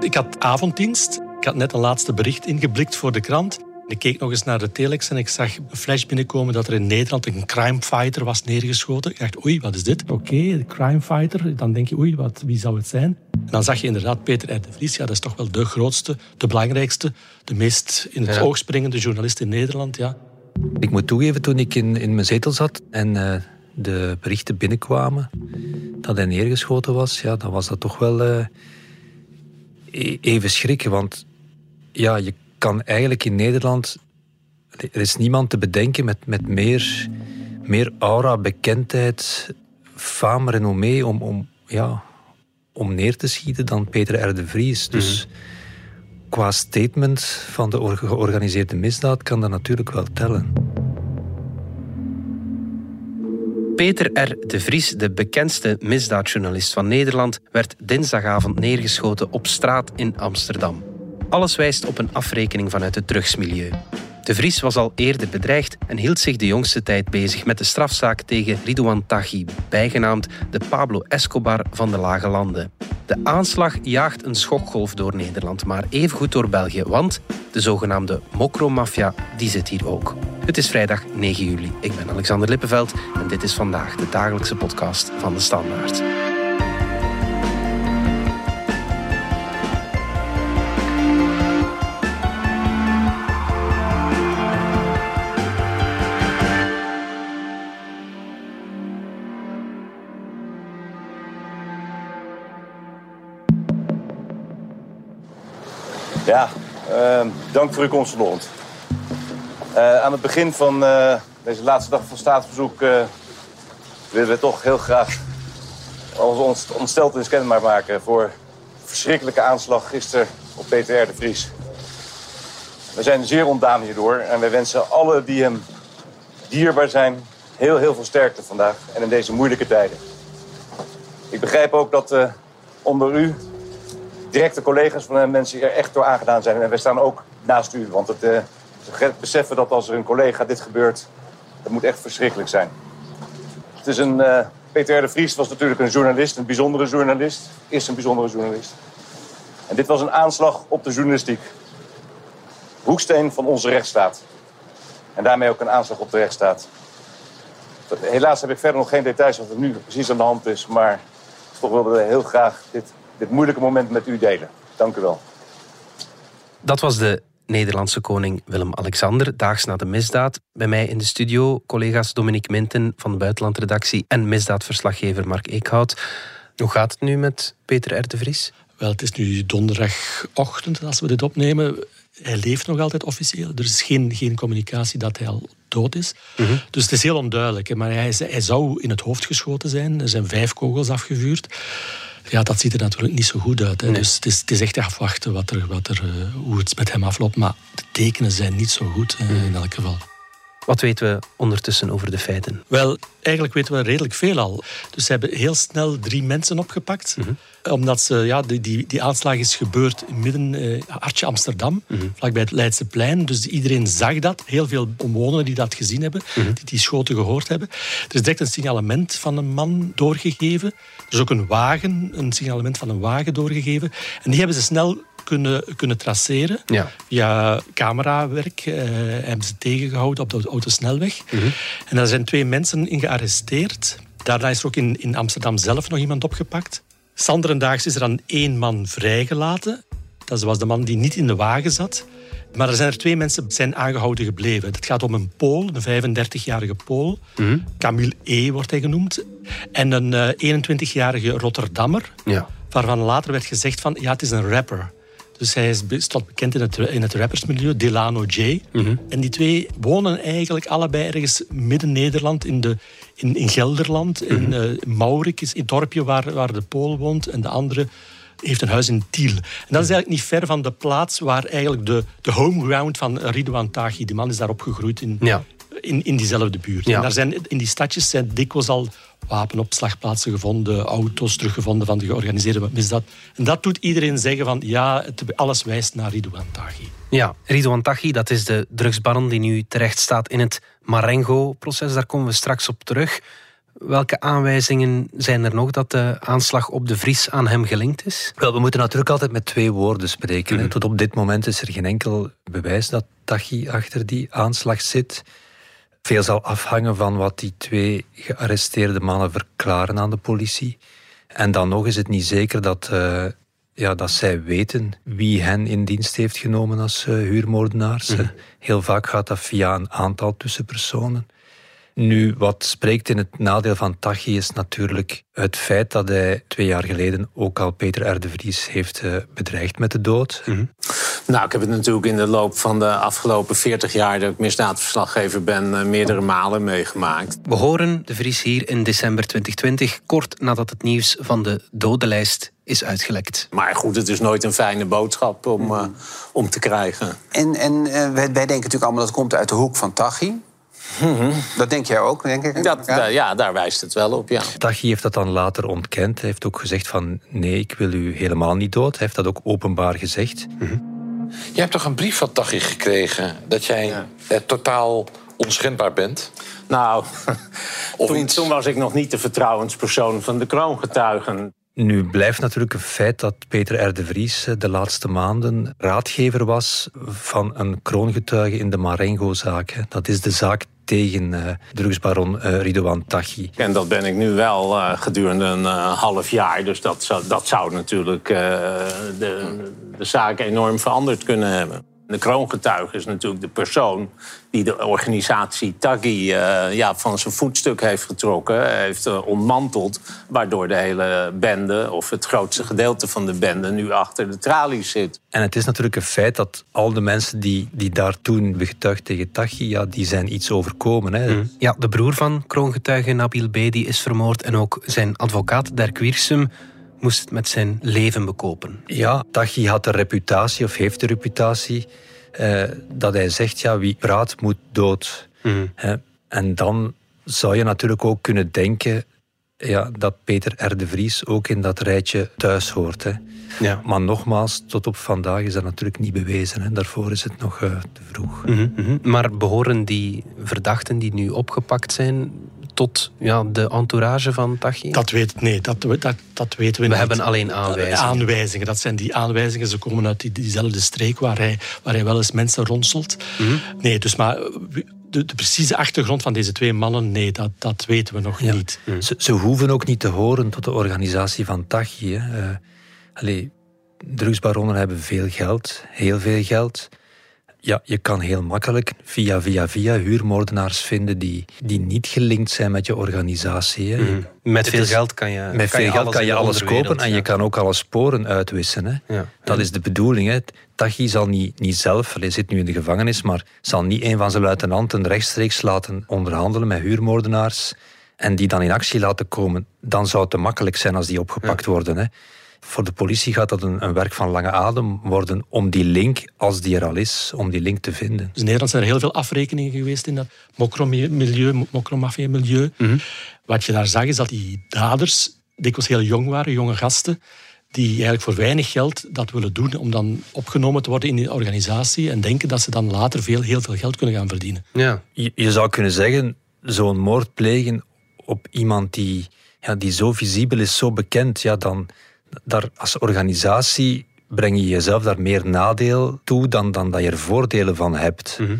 Ik had avonddienst. Ik had net een laatste bericht ingeblikt voor de krant. Ik keek nog eens naar de telex en ik zag een flash binnenkomen dat er in Nederland een crimefighter was neergeschoten. Ik dacht, oei, wat is dit? Oké, okay, crimefighter. Dan denk je, oei, wat, wie zou het zijn? En dan zag je inderdaad Peter R. de Vries. Ja, dat is toch wel de grootste, de belangrijkste, de meest in het oog springende journalist in Nederland. Ja. Ik moet toegeven, toen ik in, in mijn zetel zat en uh, de berichten binnenkwamen dat hij neergeschoten was, ja, dan was dat toch wel uh, even schrikken. Want ja, je kan eigenlijk in Nederland. Er is niemand te bedenken met, met meer, meer aura, bekendheid, fame, renommee om, om, ja, om neer te schieten dan Peter R. de Vries. Dus mhm. qua statement van de georganiseerde misdaad kan dat natuurlijk wel tellen. Peter R. de Vries, de bekendste misdaadjournalist van Nederland, werd dinsdagavond neergeschoten op straat in Amsterdam. Alles wijst op een afrekening vanuit het drugsmilieu. De Vries was al eerder bedreigd en hield zich de jongste tijd bezig met de strafzaak tegen Ridouan Taghi, bijgenaamd de Pablo Escobar van de Lage Landen. De aanslag jaagt een schokgolf door Nederland, maar evengoed door België, want de zogenaamde mokromafia die zit hier ook. Het is vrijdag 9 juli. Ik ben Alexander Lippenveld en dit is vandaag de dagelijkse podcast van de Standaard. Ja, uh, dank voor uw komst. Uh, aan het begin van uh, deze laatste dag van staatsbezoek uh, willen we toch heel graag onze ontsteltenis kenbaar maken voor verschrikkelijke aanslag gisteren op Peter R. de Vries. We zijn zeer ontdaan hierdoor en wij wensen alle die hem dierbaar zijn heel, heel veel sterkte vandaag en in deze moeilijke tijden. Ik begrijp ook dat onder u directe collega's van hem mensen er echt door aangedaan zijn. En wij staan ook naast u, want het, uh, ze beseffen dat als er een collega dit gebeurt, dat moet echt verschrikkelijk zijn. Het is een, uh, Peter de Vries was natuurlijk een journalist, een bijzondere journalist. Is een bijzondere journalist. En dit was een aanslag op de journalistiek. Hoeksteen van onze rechtsstaat. En daarmee ook een aanslag op de rechtsstaat. Helaas heb ik verder nog geen details wat er nu precies aan de hand is. Maar toch wilden we heel graag dit dit moeilijke moment met u delen. Dank u wel. Dat was de Nederlandse koning Willem-Alexander, daags na de misdaad. Bij mij in de studio collega's Dominique Minten van de buitenlandredactie en misdaadverslaggever Mark Eekhout. Hoe gaat het nu met Peter R. de Vries? Wel, het is nu donderdagochtend als we dit opnemen. Hij leeft nog altijd officieel. Er is geen, geen communicatie dat hij al dood is. Mhm. Dus het is heel onduidelijk. Maar hij, hij zou in het hoofd geschoten zijn. Er zijn vijf kogels afgevuurd ja, dat ziet er natuurlijk niet zo goed uit. Hè. Dus het is, het is, echt afwachten wat er, wat er, uh, hoe het met hem afloopt. Maar de tekenen zijn niet zo goed uh, in elk geval. Wat weten we ondertussen over de feiten? Wel, eigenlijk weten we redelijk veel al. Dus ze hebben heel snel drie mensen opgepakt. Mhm. Omdat ze, ja, die, die, die, aanslag is gebeurd in midden uh, Hartje Amsterdam, mm -hmm. vlakbij het Leidseplein. Dus iedereen zag dat. Heel veel omwonenden die dat gezien hebben, mhm. die die schoten gehoord hebben. Er is direct een signalement van een man doorgegeven. Er is ook een wagen, een signalement van een wagen doorgegeven. En die hebben ze snel kunnen, kunnen traceren. Ja. Via camerawerk uh, hebben ze tegengehouden op de autosnelweg. Mm En daar zijn twee mensen in gearresteerd. Daarna is er ook in, in Amsterdam zelf nog iemand opgepakt. Sanderendaags is er dan één man vrijgelaten. Dat was de man die niet in de wagen zat. Maar er zijn er twee mensen zijn aangehouden gebleven. Het gaat om een Pool, een 35-jarige Pool. Mm Camille E. wordt hij genoemd. En een 21-jarige eh, Rotterdammer. Ja. Waarvan later werd gezegd van, ja, het is een rapper. Dus hij is stond bekend in het, in het rappersmilieu, Delano J. Mhm. En die twee wonen eigenlijk allebei ergens midden Nederland, in, de, in, in Gelderland. In uh, Maurik is het dorpje waar, waar de Pool woont. En de andere heeft een huis in Tiel. En dat is eigenlijk niet ver van de plaats waar eigenlijk de, de homeground van Ridouan Taghi, die man is daar opgegroeid in, ja. In, in diezelfde buurt. En daar zijn, in die stadjes zijn dikwijls al wapenopslagplaatsen gevonden, auto's teruggevonden van de georganiseerde misdaad. En dat doet iedereen zeggen van ja, het, alles wijst naar Ridouan Taghi. Ja, Ridouan Taghi, dat is de drugsbaron die nu terecht staat in het Marengo-proces. Daar komen we straks op terug. Welke aanwijzingen zijn er nog dat de aanslag op de Vries aan hem gelinkt is? Wel, we moeten natuurlijk altijd met twee woorden spreken. Mhm. Tot op dit moment is er geen enkel bewijs dat Tachi achter die aanslag zit. Veel zal afhangen van wat die twee gearresteerde mannen verklaren aan de politie. En dan nog is het niet zeker dat, uh, ja, dat zij weten wie hen in dienst heeft genomen als uh, huurmoordenaars. Mhm. Heel vaak gaat dat via een aantal tussenpersonen. Nu, wat spreekt in het nadeel van Tachi is natuurlijk het feit dat hij twee jaar geleden ook al Peter R. de Vries heeft uh, bedreigd met de dood. Mhm. Nou, ik heb het natuurlijk in de loop van de afgelopen 40 jaar dat ik misdaadverslaggever ben, uh, meerdere malen meegemaakt. We horen de Vries hier in december 2020, kort nadat het nieuws van de dodenlijst is uitgelekt. Maar goed, het is nooit een fijne boodschap om, uh, om te krijgen. En, en wij, wij denken natuurlijk allemaal dat het komt uit de hoek van Tachi. Mhm. Dat denk jij ook, denk ik? Dat, ja? ja, daar wijst het wel op, ja. Tachi heeft dat dan later ontkend. Hij heeft ook gezegd van nee, ik wil u helemaal niet dood. Hij heeft dat ook openbaar gezegd. Mm Je hebt toch een brief van Tachi gekregen dat jij eh, totaal onschendbaar bent? Nou, toen, toen, was ik nog niet de vertrouwenspersoon van de kroongetuigen. Nu blijft natuurlijk een feit dat Peter R. de Vries eh, de laatste maanden raadgever was van een kroongetuige in de Marengo-zaak. Dat is de zaak tegen uh, drugsbaron uh, Ridouan Taghi. En dat ben ik nu wel gedurende een half jaar. Dus dat zou, dat zou natuurlijk de, de zaak enorm veranderd kunnen hebben. De kroongetuige is natuurlijk de persoon die de organisatie Taggi uh, ja, van zijn voetstuk heeft getrokken, heeft uh, ontmanteld, waardoor de hele bende, of het grootste gedeelte van de bende, nu achter de tralies zit. En het is natuurlijk een feit dat al de mensen die, die daar toen begetuigd tegen Taghi, ja, die zijn iets overkomen. Hè. Mm. Ja, de broer van kroongetuige Nabil B. die is vermoord en ook zijn advocaat Dirk Wiersum moest het met zijn leven bekopen. Ja, Tachi had de reputatie, of heeft de reputatie, eh, dat hij zegt, ja, wie praat moet dood. Mhm. en dan zou je natuurlijk ook kunnen denken ja, dat Peter R. de Vries ook in dat rijtje thuis hoort. Hè. Ja. Maar nogmaals, tot op vandaag is dat natuurlijk niet bewezen. Hè. Daarvoor is het nog uh, te vroeg. Mhm, mhm. Maar behoren die verdachten die nu opgepakt zijn tot ja, de entourage van Tachi? Dat weet, nee, dat, dat, dat weten we, we niet. We hebben alleen aanwijzingen. Aanwijzingen, dat zijn die aanwijzingen. Ze komen uit die, diezelfde streek waar hij, waar hij wel eens mensen ronselt. Mhm. Nee, dus maar de, de, precieze achtergrond van deze twee mannen, nee, dat, dat weten we nog niet. Mhm. Ze, ze, hoeven ook niet te horen tot de organisatie van Tachi. Hè. Uh, allee, drugsbaronnen hebben veel geld, heel veel geld. Ja, je kan heel makkelijk via, via, via huurmoordenaars vinden die, die niet gelinkt zijn met je organisatie. Hè. Mhm. Met veel geld kan je Met veel geld kan je alles kopen en je kan ook alle sporen uitwissen. Hè. Ja. Dat is de bedoeling. Hè. Tachi zal niet, niet zelf, hij zit nu in de gevangenis, maar zal niet een van zijn luitenanten rechtstreeks laten onderhandelen met huurmoordenaars en die dan in actie laten komen. Dan zou het te makkelijk zijn als die opgepakt worden. Hè. Voor de politie gaat dat een, een, werk van lange adem worden om die link, als die er al is, om die link te vinden. Dus in Nederland zijn er heel veel afrekeningen geweest in dat mokromilieu, mokromafia-milieu. Mm Wat je daar zag is dat die daders dikwijls heel jong waren, jonge gasten, die eigenlijk voor weinig geld dat willen doen om dan opgenomen te worden in die organisatie en denken dat ze dan later veel, heel veel geld kunnen gaan verdienen. Ja. Je, je zou kunnen zeggen, zo'n moord plegen op iemand die, ja, die zo visibel is, zo bekend, ja, dan, daar als organisatie breng je jezelf daar meer nadeel toe dan, dan dat je er voordelen van hebt. Mhm.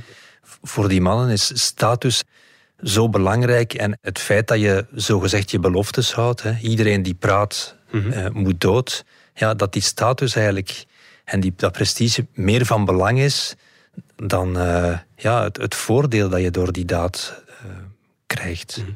Voor die mannen is status zo belangrijk en het feit dat je zogezegd je beloftes houdt, hè, iedereen die praat mhm. eh, moet dood, ja, dat die status eigenlijk en die, dat prestige meer van belang is dan uh, ja, het, het, voordeel dat je door die daad uh, krijgt. Mhm.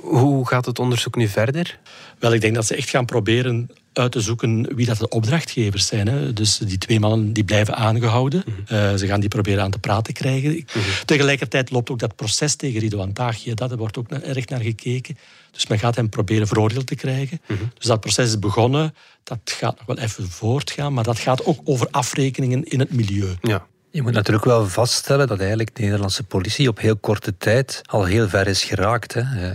Hoe gaat het onderzoek nu verder? Wel, ik denk dat ze echt gaan proberen uit te zoeken wie dat de opdrachtgevers zijn. Hè. Dus die twee mannen die blijven aangehouden. Mhm. Eh, ze gaan die proberen aan te praten krijgen. Mhm. Tegelijkertijd loopt ook dat proces tegen Ridouan Taghi. Daar wordt ook erg naar gekeken. Dus men gaat hem proberen veroordeeld te krijgen. Mhm. Dus dat proces is begonnen. Dat gaat nog wel even voortgaan. Maar dat gaat ook over afrekeningen in het milieu. Ja. Je moet natuurlijk wel vaststellen dat eigenlijk de Nederlandse politie op heel korte tijd al heel ver is geraakt. Hè.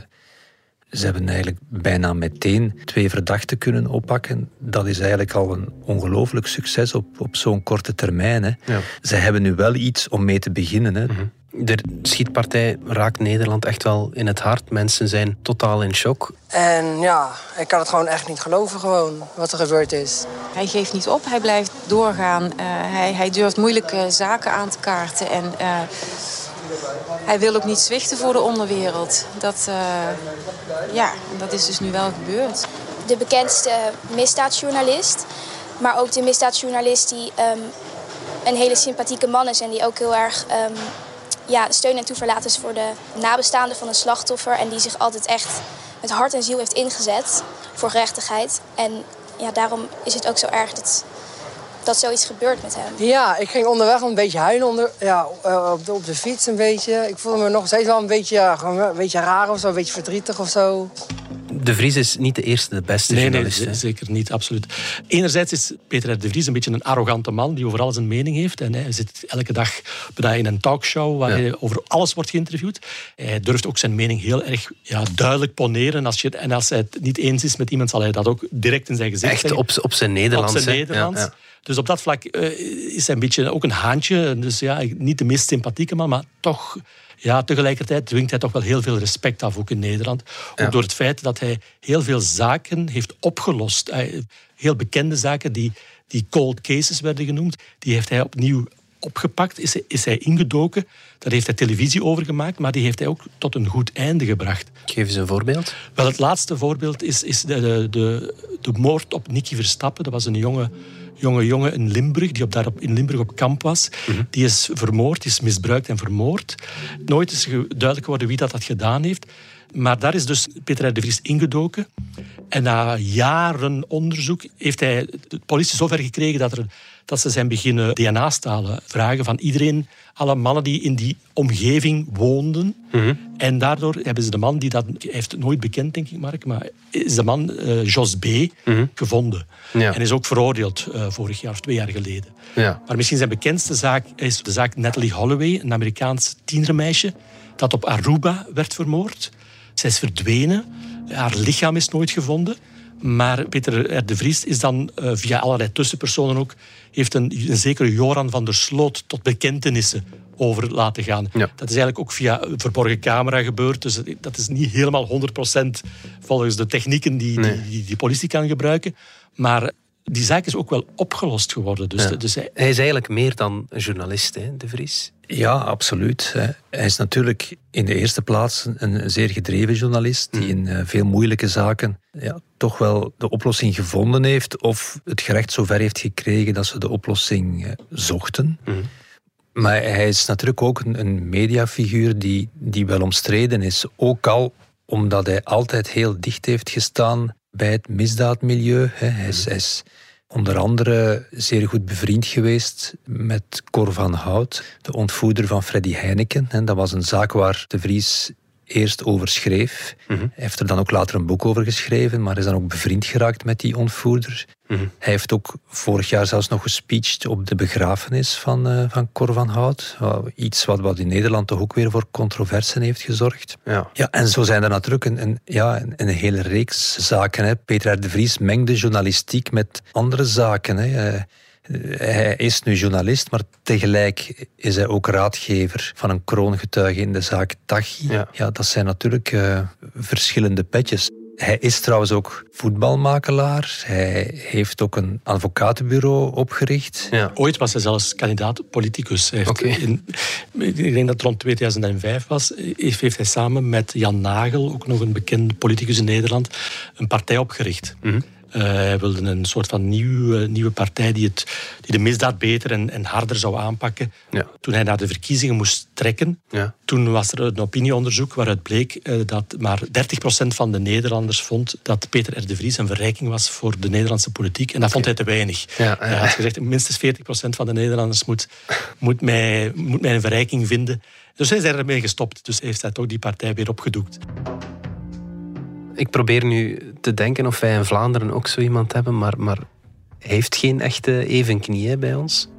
Eh, ze hebben eigenlijk bijna meteen twee verdachten kunnen oppakken. Dat is eigenlijk al een ongelooflijk succes op, op zo'n korte termijn. Hè. Ja. Ze hebben nu wel iets om mee te beginnen. Hè. Mhm. De schietpartij raakt Nederland echt wel in het hart. Mensen zijn totaal in shock. En ja, ik kan het gewoon echt niet geloven gewoon, wat er gebeurd is. Hij geeft niet op, hij blijft doorgaan. Uh, hij, hij durft moeilijke zaken aan te kaarten. En uh, hij wil ook niet zwichten voor de onderwereld. Dat, uh, ja, dat is dus nu wel gebeurd. De bekendste misdaadjournalist. Maar ook de misdaadjournalist die um, een hele sympathieke man is. En die ook heel erg um, ja, steun en toeverlaat is voor de nabestaanden van een slachtoffer. En die zich altijd echt met hart en ziel heeft ingezet voor gerechtigheid. En ja, daarom is het ook zo erg dat, dat zoiets gebeurt met hem. Ja, ik ging onderweg een beetje huilen onder, ja, op, de, op de fiets een beetje. Ik voelde me nog steeds wel een beetje, ja, een beetje raar of zo, een beetje verdrietig of zo. De Vries is niet de eerste, de beste nee, journalist. Nee, zeker niet, absoluut. Enerzijds is Peter R. de Vries een beetje een arrogante man die over alles een mening heeft. En hij zit elke dag in een talkshow waar ja. hij over alles wordt geïnterviewd. Hij durft ook zijn mening heel erg ja, duidelijk poneren. Als je, en als hij het niet eens is met iemand, zal hij dat ook direct in zijn gezicht Echt zeggen. op, op zijn Nederlands. Op zijn Nederlands. Ja, dus op dat vlak uh, is hij een beetje ook een haantje. Dus ja, niet de meest sympathieke man, maar toch ja, tegelijkertijd dwingt hij toch wel heel veel respect af, ook in Nederland. Ook ja. door het feit dat hij heel veel zaken heeft opgelost. Heel bekende zaken die, die cold cases werden genoemd, die heeft hij opnieuw opgepakt, is hij, is hij ingedoken. Daar heeft hij televisie over gemaakt, maar die heeft hij ook tot een goed einde gebracht. Geef eens een voorbeeld. Wel, het laatste voorbeeld is, is de, de, de, de moord op Nicky Verstappen. Dat was een jonge jonge jongen in Limburg, die op, daar in Limburg op kamp was. Mm -hmm. Die is vermoord, is misbruikt en vermoord. Nooit is duidelijk geworden wie dat, dat gedaan heeft. Maar daar is dus Peter de Vries ingedoken. En na jaren onderzoek heeft hij de politie zover gekregen dat, er, dat ze zijn beginnen DNA-stalen vragen van iedereen, alle mannen die in die omgeving woonden. Mm -hmm. En daardoor hebben ze de man die dat, hij heeft het nooit bekend, denk ik, Mark, maar is de man uh, Jos B. Mm -hmm. gevonden. Ja. En is ook veroordeeld uh, vorig jaar of twee jaar geleden. Ja. Maar misschien zijn bekendste zaak is de zaak Natalie Holloway, een Amerikaans tienermeisje dat op Aruba werd vermoord. Zij is verdwenen. Haar lichaam is nooit gevonden. Maar Peter R. de Vries is dan uh, via allerlei tussenpersonen ook... heeft een, een zekere Joran van der Sloot tot bekentenissen over laten gaan. Ja. Dat is eigenlijk ook via verborgen camera gebeurd. Dus dat is niet helemaal 100% volgens de technieken die, nee. die, die, die politie kan gebruiken. Maar die zaak is ook wel opgelost geworden. Dus, ja. dus hij... hij... is eigenlijk meer dan een journalist, hè, De Vries. Ja, absoluut. Hij is natuurlijk in de eerste plaats een zeer gedreven journalist die in veel moeilijke zaken ja, toch wel de oplossing gevonden heeft of het gerecht zover heeft gekregen dat ze de oplossing zochten. Mm. Maar hij is natuurlijk ook een, een mediafiguur die, die wel omstreden is. Ook al omdat hij altijd heel dicht heeft gestaan bij het misdaadmilieu. Hij is, hij is onder andere zeer goed bevriend geweest met Cor van Hout, de ontvoerder van Freddy Heineken. Dat was een zaak waar de Vries eerst over schreef. Mm-hmm. Hij heeft er dan ook later een boek over geschreven, maar is dan ook bevriend geraakt met die ontvoerder. Mm-hmm. Hij heeft ook vorig jaar zelfs nog gespeecht op de begrafenis van, uh, van Cor van Hout. Iets wat, wat in Nederland toch ook weer voor controversen heeft gezorgd. Ja. Ja, en zo zijn er natuurlijk een, een, ja, een, een hele reeks zaken. Hè. Peter R. de Vries mengde journalistiek met andere zaken. Hè. Uh, hij is nu journalist, maar tegelijk is hij ook raadgever van een kroongetuige in de zaak Tachi. Ja. ja dat zijn natuurlijk uh, verschillende petjes. Hij is trouwens ook voetbalmakelaar. Hij heeft ook een advocatenbureau opgericht. Ja. Ooit was hij zelfs kandidaat politicus. Hij heeft okay. in, ik denk dat het rond 2005 was. Heeft hij samen met Jan Nagel, ook nog een bekende politicus in Nederland, een partij opgericht. Uh, hij wilde een soort van nieuwe, nieuwe partij die, het, die de misdaad beter en, en harder zou aanpakken. Ja. Toen hij naar de verkiezingen moest trekken, ja. toen was er een opinieonderzoek waaruit bleek uh, dat maar 30% van de Nederlanders vond dat Peter R. de Vries een verrijking was voor de Nederlandse politiek. En dat vond hij te weinig. Ja, hij had gezegd, minstens 40% van de Nederlanders moet, moet, mij, moet mij een verrijking vinden. Dus hij is ermee gestopt. Dus heeft hij toch die partij weer opgedoekt. Ik probeer nu te denken of wij in Vlaanderen ook zo iemand hebben, maar, maar heeft geen echte evenknie bij ons?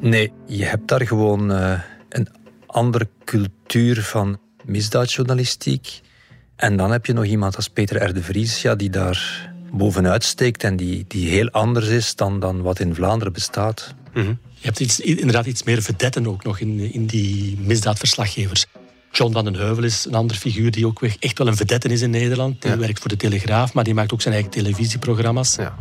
Nee, je hebt daar gewoon uh, een andere cultuur van misdaadjournalistiek. En dan heb je nog iemand als Peter R. de Vries, ja, die daar bovenuit steekt en die, die heel anders is dan, dan wat in Vlaanderen bestaat. Je hebt iets, inderdaad iets meer vedetten ook nog in, in die misdaadverslaggevers. John van den Heuvel is een ander figuur die ook echt wel een vedette is in Nederland. Die werkt voor de Telegraaf, maar die maakt ook zijn eigen televisieprogramma's. Ja.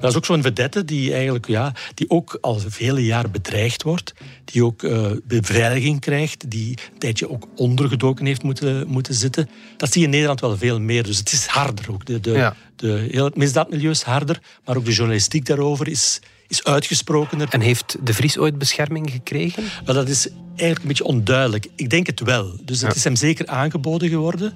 Dat is ook zo'n vedette die eigenlijk ja, die ook al vele jaren bedreigd wordt. Die ook eh, beveiliging krijgt. Die een tijdje ook ondergedoken heeft moeten, moeten zitten. Dat zie je in Nederland wel veel meer. Dus het is harder ook. De, de, Ja. de, heel het misdaadmilieu is harder. Maar ook de journalistiek daarover is, is uitgesprokener. En heeft de Vries ooit bescherming gekregen? Maar dat is eigenlijk een beetje onduidelijk. Ik denk het wel. Dus het Ja. is hem zeker aangeboden geworden.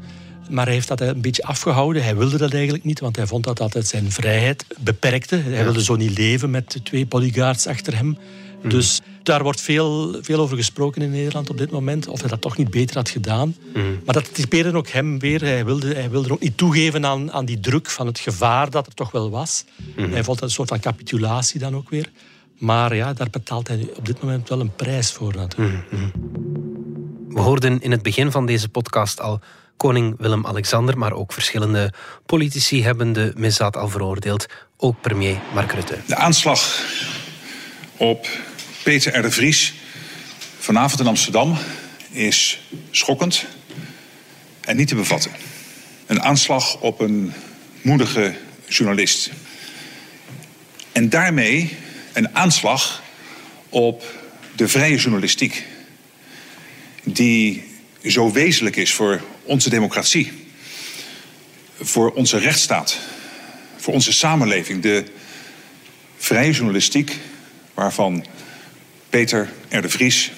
Maar hij heeft dat een beetje afgehouden. Hij wilde dat eigenlijk niet, want hij vond dat dat zijn vrijheid beperkte. Hij wilde zo niet leven met twee bodyguards achter hem. Mhm. Dus daar wordt veel, veel over gesproken in Nederland op dit moment. Of hij dat toch niet beter had gedaan. Mhm. Maar dat typeerde ook hem weer. Hij wilde, hij wilde ook niet toegeven aan, aan die druk van het gevaar dat er toch wel was. Mhm. Hij vond dat een soort van capitulatie dan ook weer. Maar ja, daar betaalt hij op dit moment wel een prijs voor natuurlijk. We hoorden in het begin van deze podcast al koning Willem-Alexander, maar ook verschillende politici hebben de misdaad al veroordeeld. Ook premier Mark Rutte. De aanslag op Peter R. de Vries vanavond in Amsterdam is schokkend en niet te bevatten. Een aanslag op een moedige journalist. En daarmee een aanslag op de vrije journalistiek. Die zo wezenlijk is voor onze democratie. Voor onze rechtsstaat. Voor onze samenleving. De vrije journalistiek waarvan Peter R. de Vries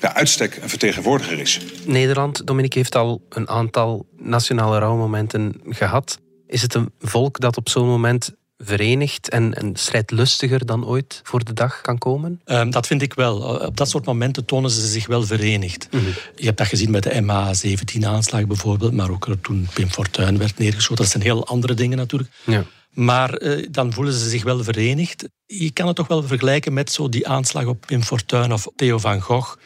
bij uitstek een vertegenwoordiger is. Nederland, Dominique, heeft al een aantal nationale rouwmomenten gehad. Is het een volk dat op zo'n moment verenigd en, en strijdlustiger dan ooit voor de dag kan komen? Ehm, dat vind ik wel. Op dat soort momenten tonen ze zich wel verenigd. Je hebt dat gezien met de MH17-aanslag bijvoorbeeld, maar ook toen Pim Fortuyn werd neergeschoten. Dat zijn heel andere dingen natuurlijk. Ja. Maar eh, dan voelen ze zich wel verenigd. Je kan het toch wel vergelijken met zo die aanslag op Pim Fortuyn of Theo van Gogh.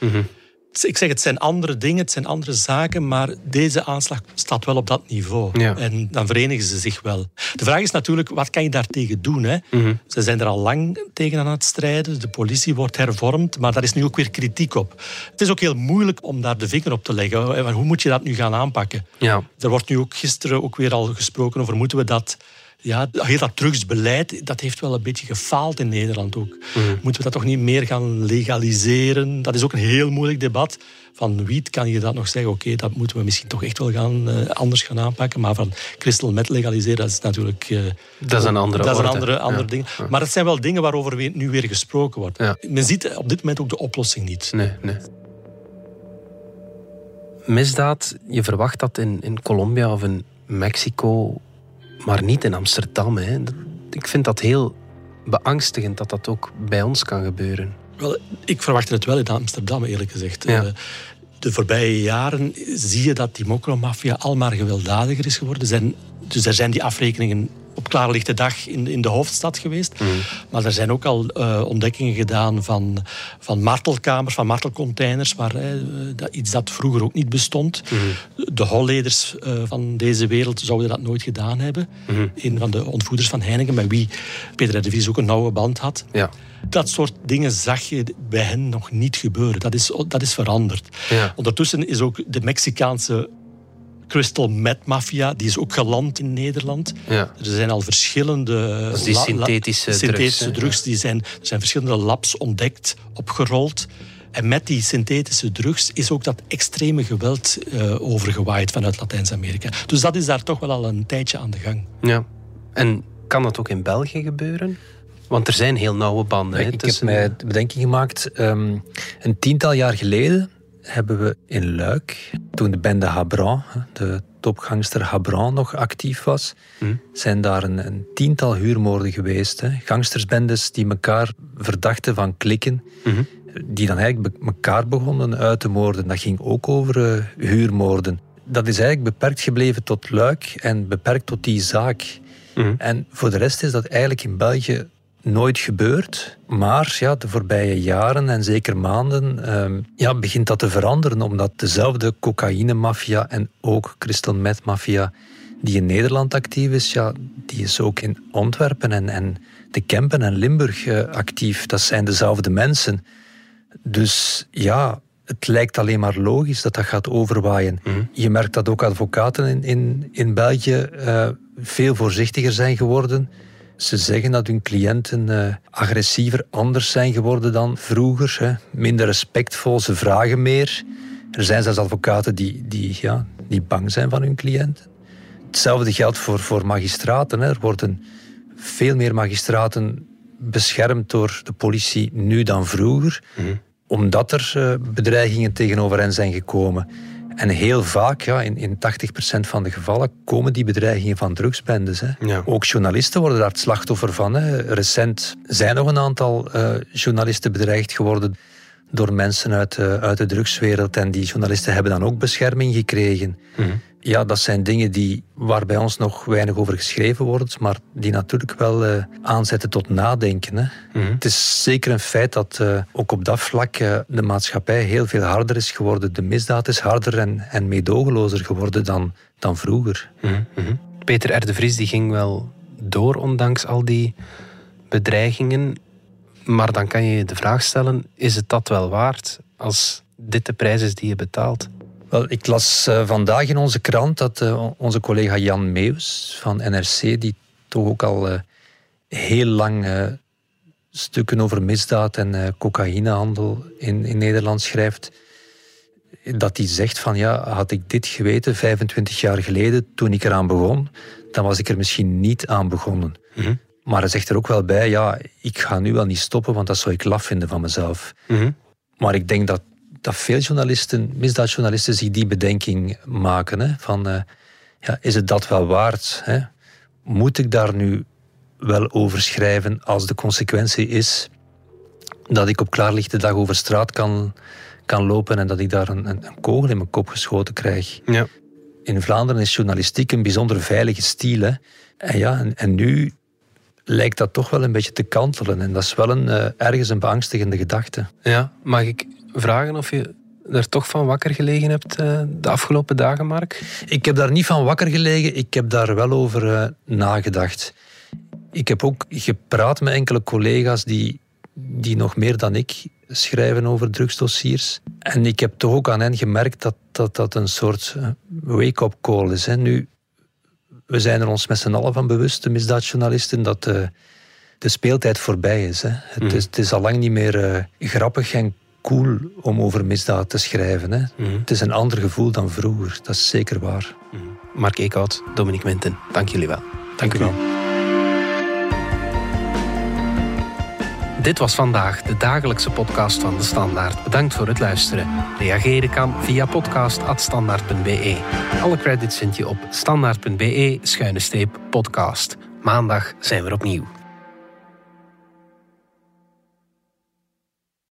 Ik zeg, het zijn andere dingen, het zijn andere zaken, maar deze aanslag staat wel op dat niveau. Ja. En dan verenigen ze zich wel. De vraag is natuurlijk, wat kan je daartegen doen? Hè? Ze zijn er al lang tegen aan het strijden. De politie wordt hervormd, maar daar is nu ook weer kritiek op. Het is ook heel moeilijk om daar de vinger op te leggen. Hoe moet je dat nu gaan aanpakken? Ja. Er wordt nu ook gisteren ook weer al gesproken over moeten we dat... Ja, heel dat drugsbeleid, dat heeft wel een beetje gefaald in Nederland ook. Moeten we dat toch niet meer gaan legaliseren? Dat is ook een heel moeilijk debat. Van wiet kan je dat nog zeggen, oké, dat moeten we misschien toch echt wel gaan, eh, anders gaan aanpakken. Maar van crystal meth legaliseren, dat is natuurlijk... eh, Dat is een andere Dat is een andere, andere Ja, ding. ja. Maar het zijn wel dingen waarover weer- nu weer gesproken wordt. Ja. Men ziet op dit moment ook de oplossing niet. Nee, nee. Misdaad, je verwacht dat in, in Colombia of in Mexico, maar niet in Amsterdam. Hè. Ik vind dat heel beangstigend dat dat ook bij ons kan gebeuren. Wel, ik verwachtte het wel in Amsterdam, eerlijk gezegd. Ja. Eh, De voorbije jaren zie je dat die mokromafia al maar gewelddadiger is geworden. Zijn, dus er zijn die afrekeningen op klaarlichte dag in, in de hoofdstad geweest. Maar er zijn ook al eh, ontdekkingen gedaan van, van martelkamers, van martelcontainers, waar, eh, dat, iets dat vroeger ook niet bestond. De holleders eh, van deze wereld zouden dat nooit gedaan hebben. Een van de ontvoerders van Heineken, met wie Peter de Vries ook een nauwe band had. Ja. Dat soort dingen zag je bij hen nog niet gebeuren. Dat is, dat is veranderd. Ja. Ondertussen is ook de Mexicaanse crystal meth mafia, die is ook geland in Nederland. Ja. Er zijn al verschillende... Is die synthetische drugs, synthetische drugs. Die zijn, er zijn verschillende labs ontdekt, opgerold. En met die synthetische drugs is ook dat extreme geweld eh, overgewaaid vanuit Latijns-Amerika. Dus dat is daar toch wel al een tijdje aan de gang. Ja. En kan dat ook in België gebeuren? Want er zijn heel nauwe banden. hè, Ik heb mij de bedenking gemaakt. ehm, een tiental jaar geleden hebben we in Luik, toen de bende Habran, de topgangster Habran nog actief was, zijn daar een, een tiental huurmoorden geweest. Hè. Gangstersbendes die elkaar verdachten van klikken, die dan eigenlijk elkaar begonnen uit te moorden. Dat ging ook over eh, huurmoorden. Dat is eigenlijk beperkt gebleven tot Luik en beperkt tot die zaak. En voor de rest is dat eigenlijk in België nooit gebeurd. Maar ja, de voorbije jaren en zeker maanden ehm, ja, begint dat te veranderen. Omdat dezelfde cocaïnemafia en ook crystal meth mafia die in Nederland actief is, ja, die is ook in Antwerpen en, en de Kempen en Limburg uh, actief. Dat zijn dezelfde mensen. Dus ja, het lijkt alleen maar logisch dat dat gaat overwaaien. Mhm. Je merkt dat ook advocaten in, in, in België uh, veel voorzichtiger zijn geworden. Ze zeggen dat hun cliënten uh, agressiever, anders zijn geworden dan vroeger. Hè. Minder respectvol, ze vragen meer. Er zijn zelfs advocaten die, die, ja, die bang zijn van hun cliënten. Hetzelfde geldt voor, voor magistraten. Hè. Er worden veel meer magistraten beschermd door de politie nu dan vroeger. Mhm omdat er uh, bedreigingen tegenover hen zijn gekomen. En heel vaak, ja, in, in 80% van de gevallen, komen die bedreigingen van drugsbendes. Hè. Ook journalisten worden daar het slachtoffer van. Hè. Recent zijn nog een aantal uh, journalisten bedreigd geworden door mensen uit, uh, uit de drugswereld. En die journalisten hebben dan ook bescherming gekregen. Mhm ja, dat zijn dingen die, waar bij ons nog weinig over geschreven wordt, maar die natuurlijk wel uh, aanzetten tot nadenken. Hè. Mhm. Het is zeker een feit dat uh, ook op dat vlak uh, de maatschappij heel veel harder is geworden. De misdaad is harder en, en meedogenlozer geworden dan, dan vroeger. Mm -hmm. Peter R. de Vries die ging wel door, ondanks al die bedreigingen. Maar dan kan je je de vraag stellen, is het dat wel waard als dit de prijs is die je betaalt? Wel, ik las uh, vandaag in onze krant dat uh, onze collega Jan Meus van NRC, die toch ook al uh, heel lang stukken over misdaad en cocaïnehandel in, in Nederland schrijft, dat hij zegt van ja, had ik dit geweten 25 jaar geleden toen ik eraan begon, dan was ik er misschien niet aan begonnen. Mm Maar hij zegt er ook wel bij, ja, ik ga nu wel niet stoppen, want dat zou ik laf vinden van mezelf. Mm Maar ik denk dat dat veel journalisten, misdaadjournalisten, zich die bedenking maken. Hè, van, uh, ja, is het dat wel waard? Hè? Moet ik daar nu wel over schrijven als de consequentie is dat ik op klaarlichte dag over straat kan, kan lopen en dat ik daar een, een, kogel in mijn kop geschoten krijg? Ja. In Vlaanderen is journalistiek een bijzonder veilige stiel. Hè? En, ja, en, en nu lijkt dat toch wel een beetje te kantelen. En dat is wel een, uh, ergens een beangstigende gedachte. Ja, mag ik vragen of je er toch van wakker gelegen hebt uh, de afgelopen dagen, Mark? Ik heb daar niet van wakker gelegen. Ik heb daar wel over uh, nagedacht. Ik heb ook gepraat met enkele collega's die, die nog meer dan ik schrijven over drugsdossiers. En ik heb toch ook aan hen gemerkt dat dat, dat een soort wake-up call is. Hè. Nu, we zijn er ons met z'n allen van bewust, de misdaadjournalisten, dat uh, de speeltijd voorbij is. Hè. Het, mm. is het is al lang niet meer uh, grappig en cool om over misdaad te schrijven. Hè. Mm. Het is een ander gevoel dan vroeger, dat is zeker waar. Mm. Mark Eekhout, Dominique Menten, dank jullie wel. Dank, dank u wel. Dit was vandaag de dagelijkse podcast van De Standaard. Bedankt voor het luisteren. Reageren kan via podcast.standaard.be. Alle credits vind je op standaard.be-podcast. Maandag zijn we opnieuw.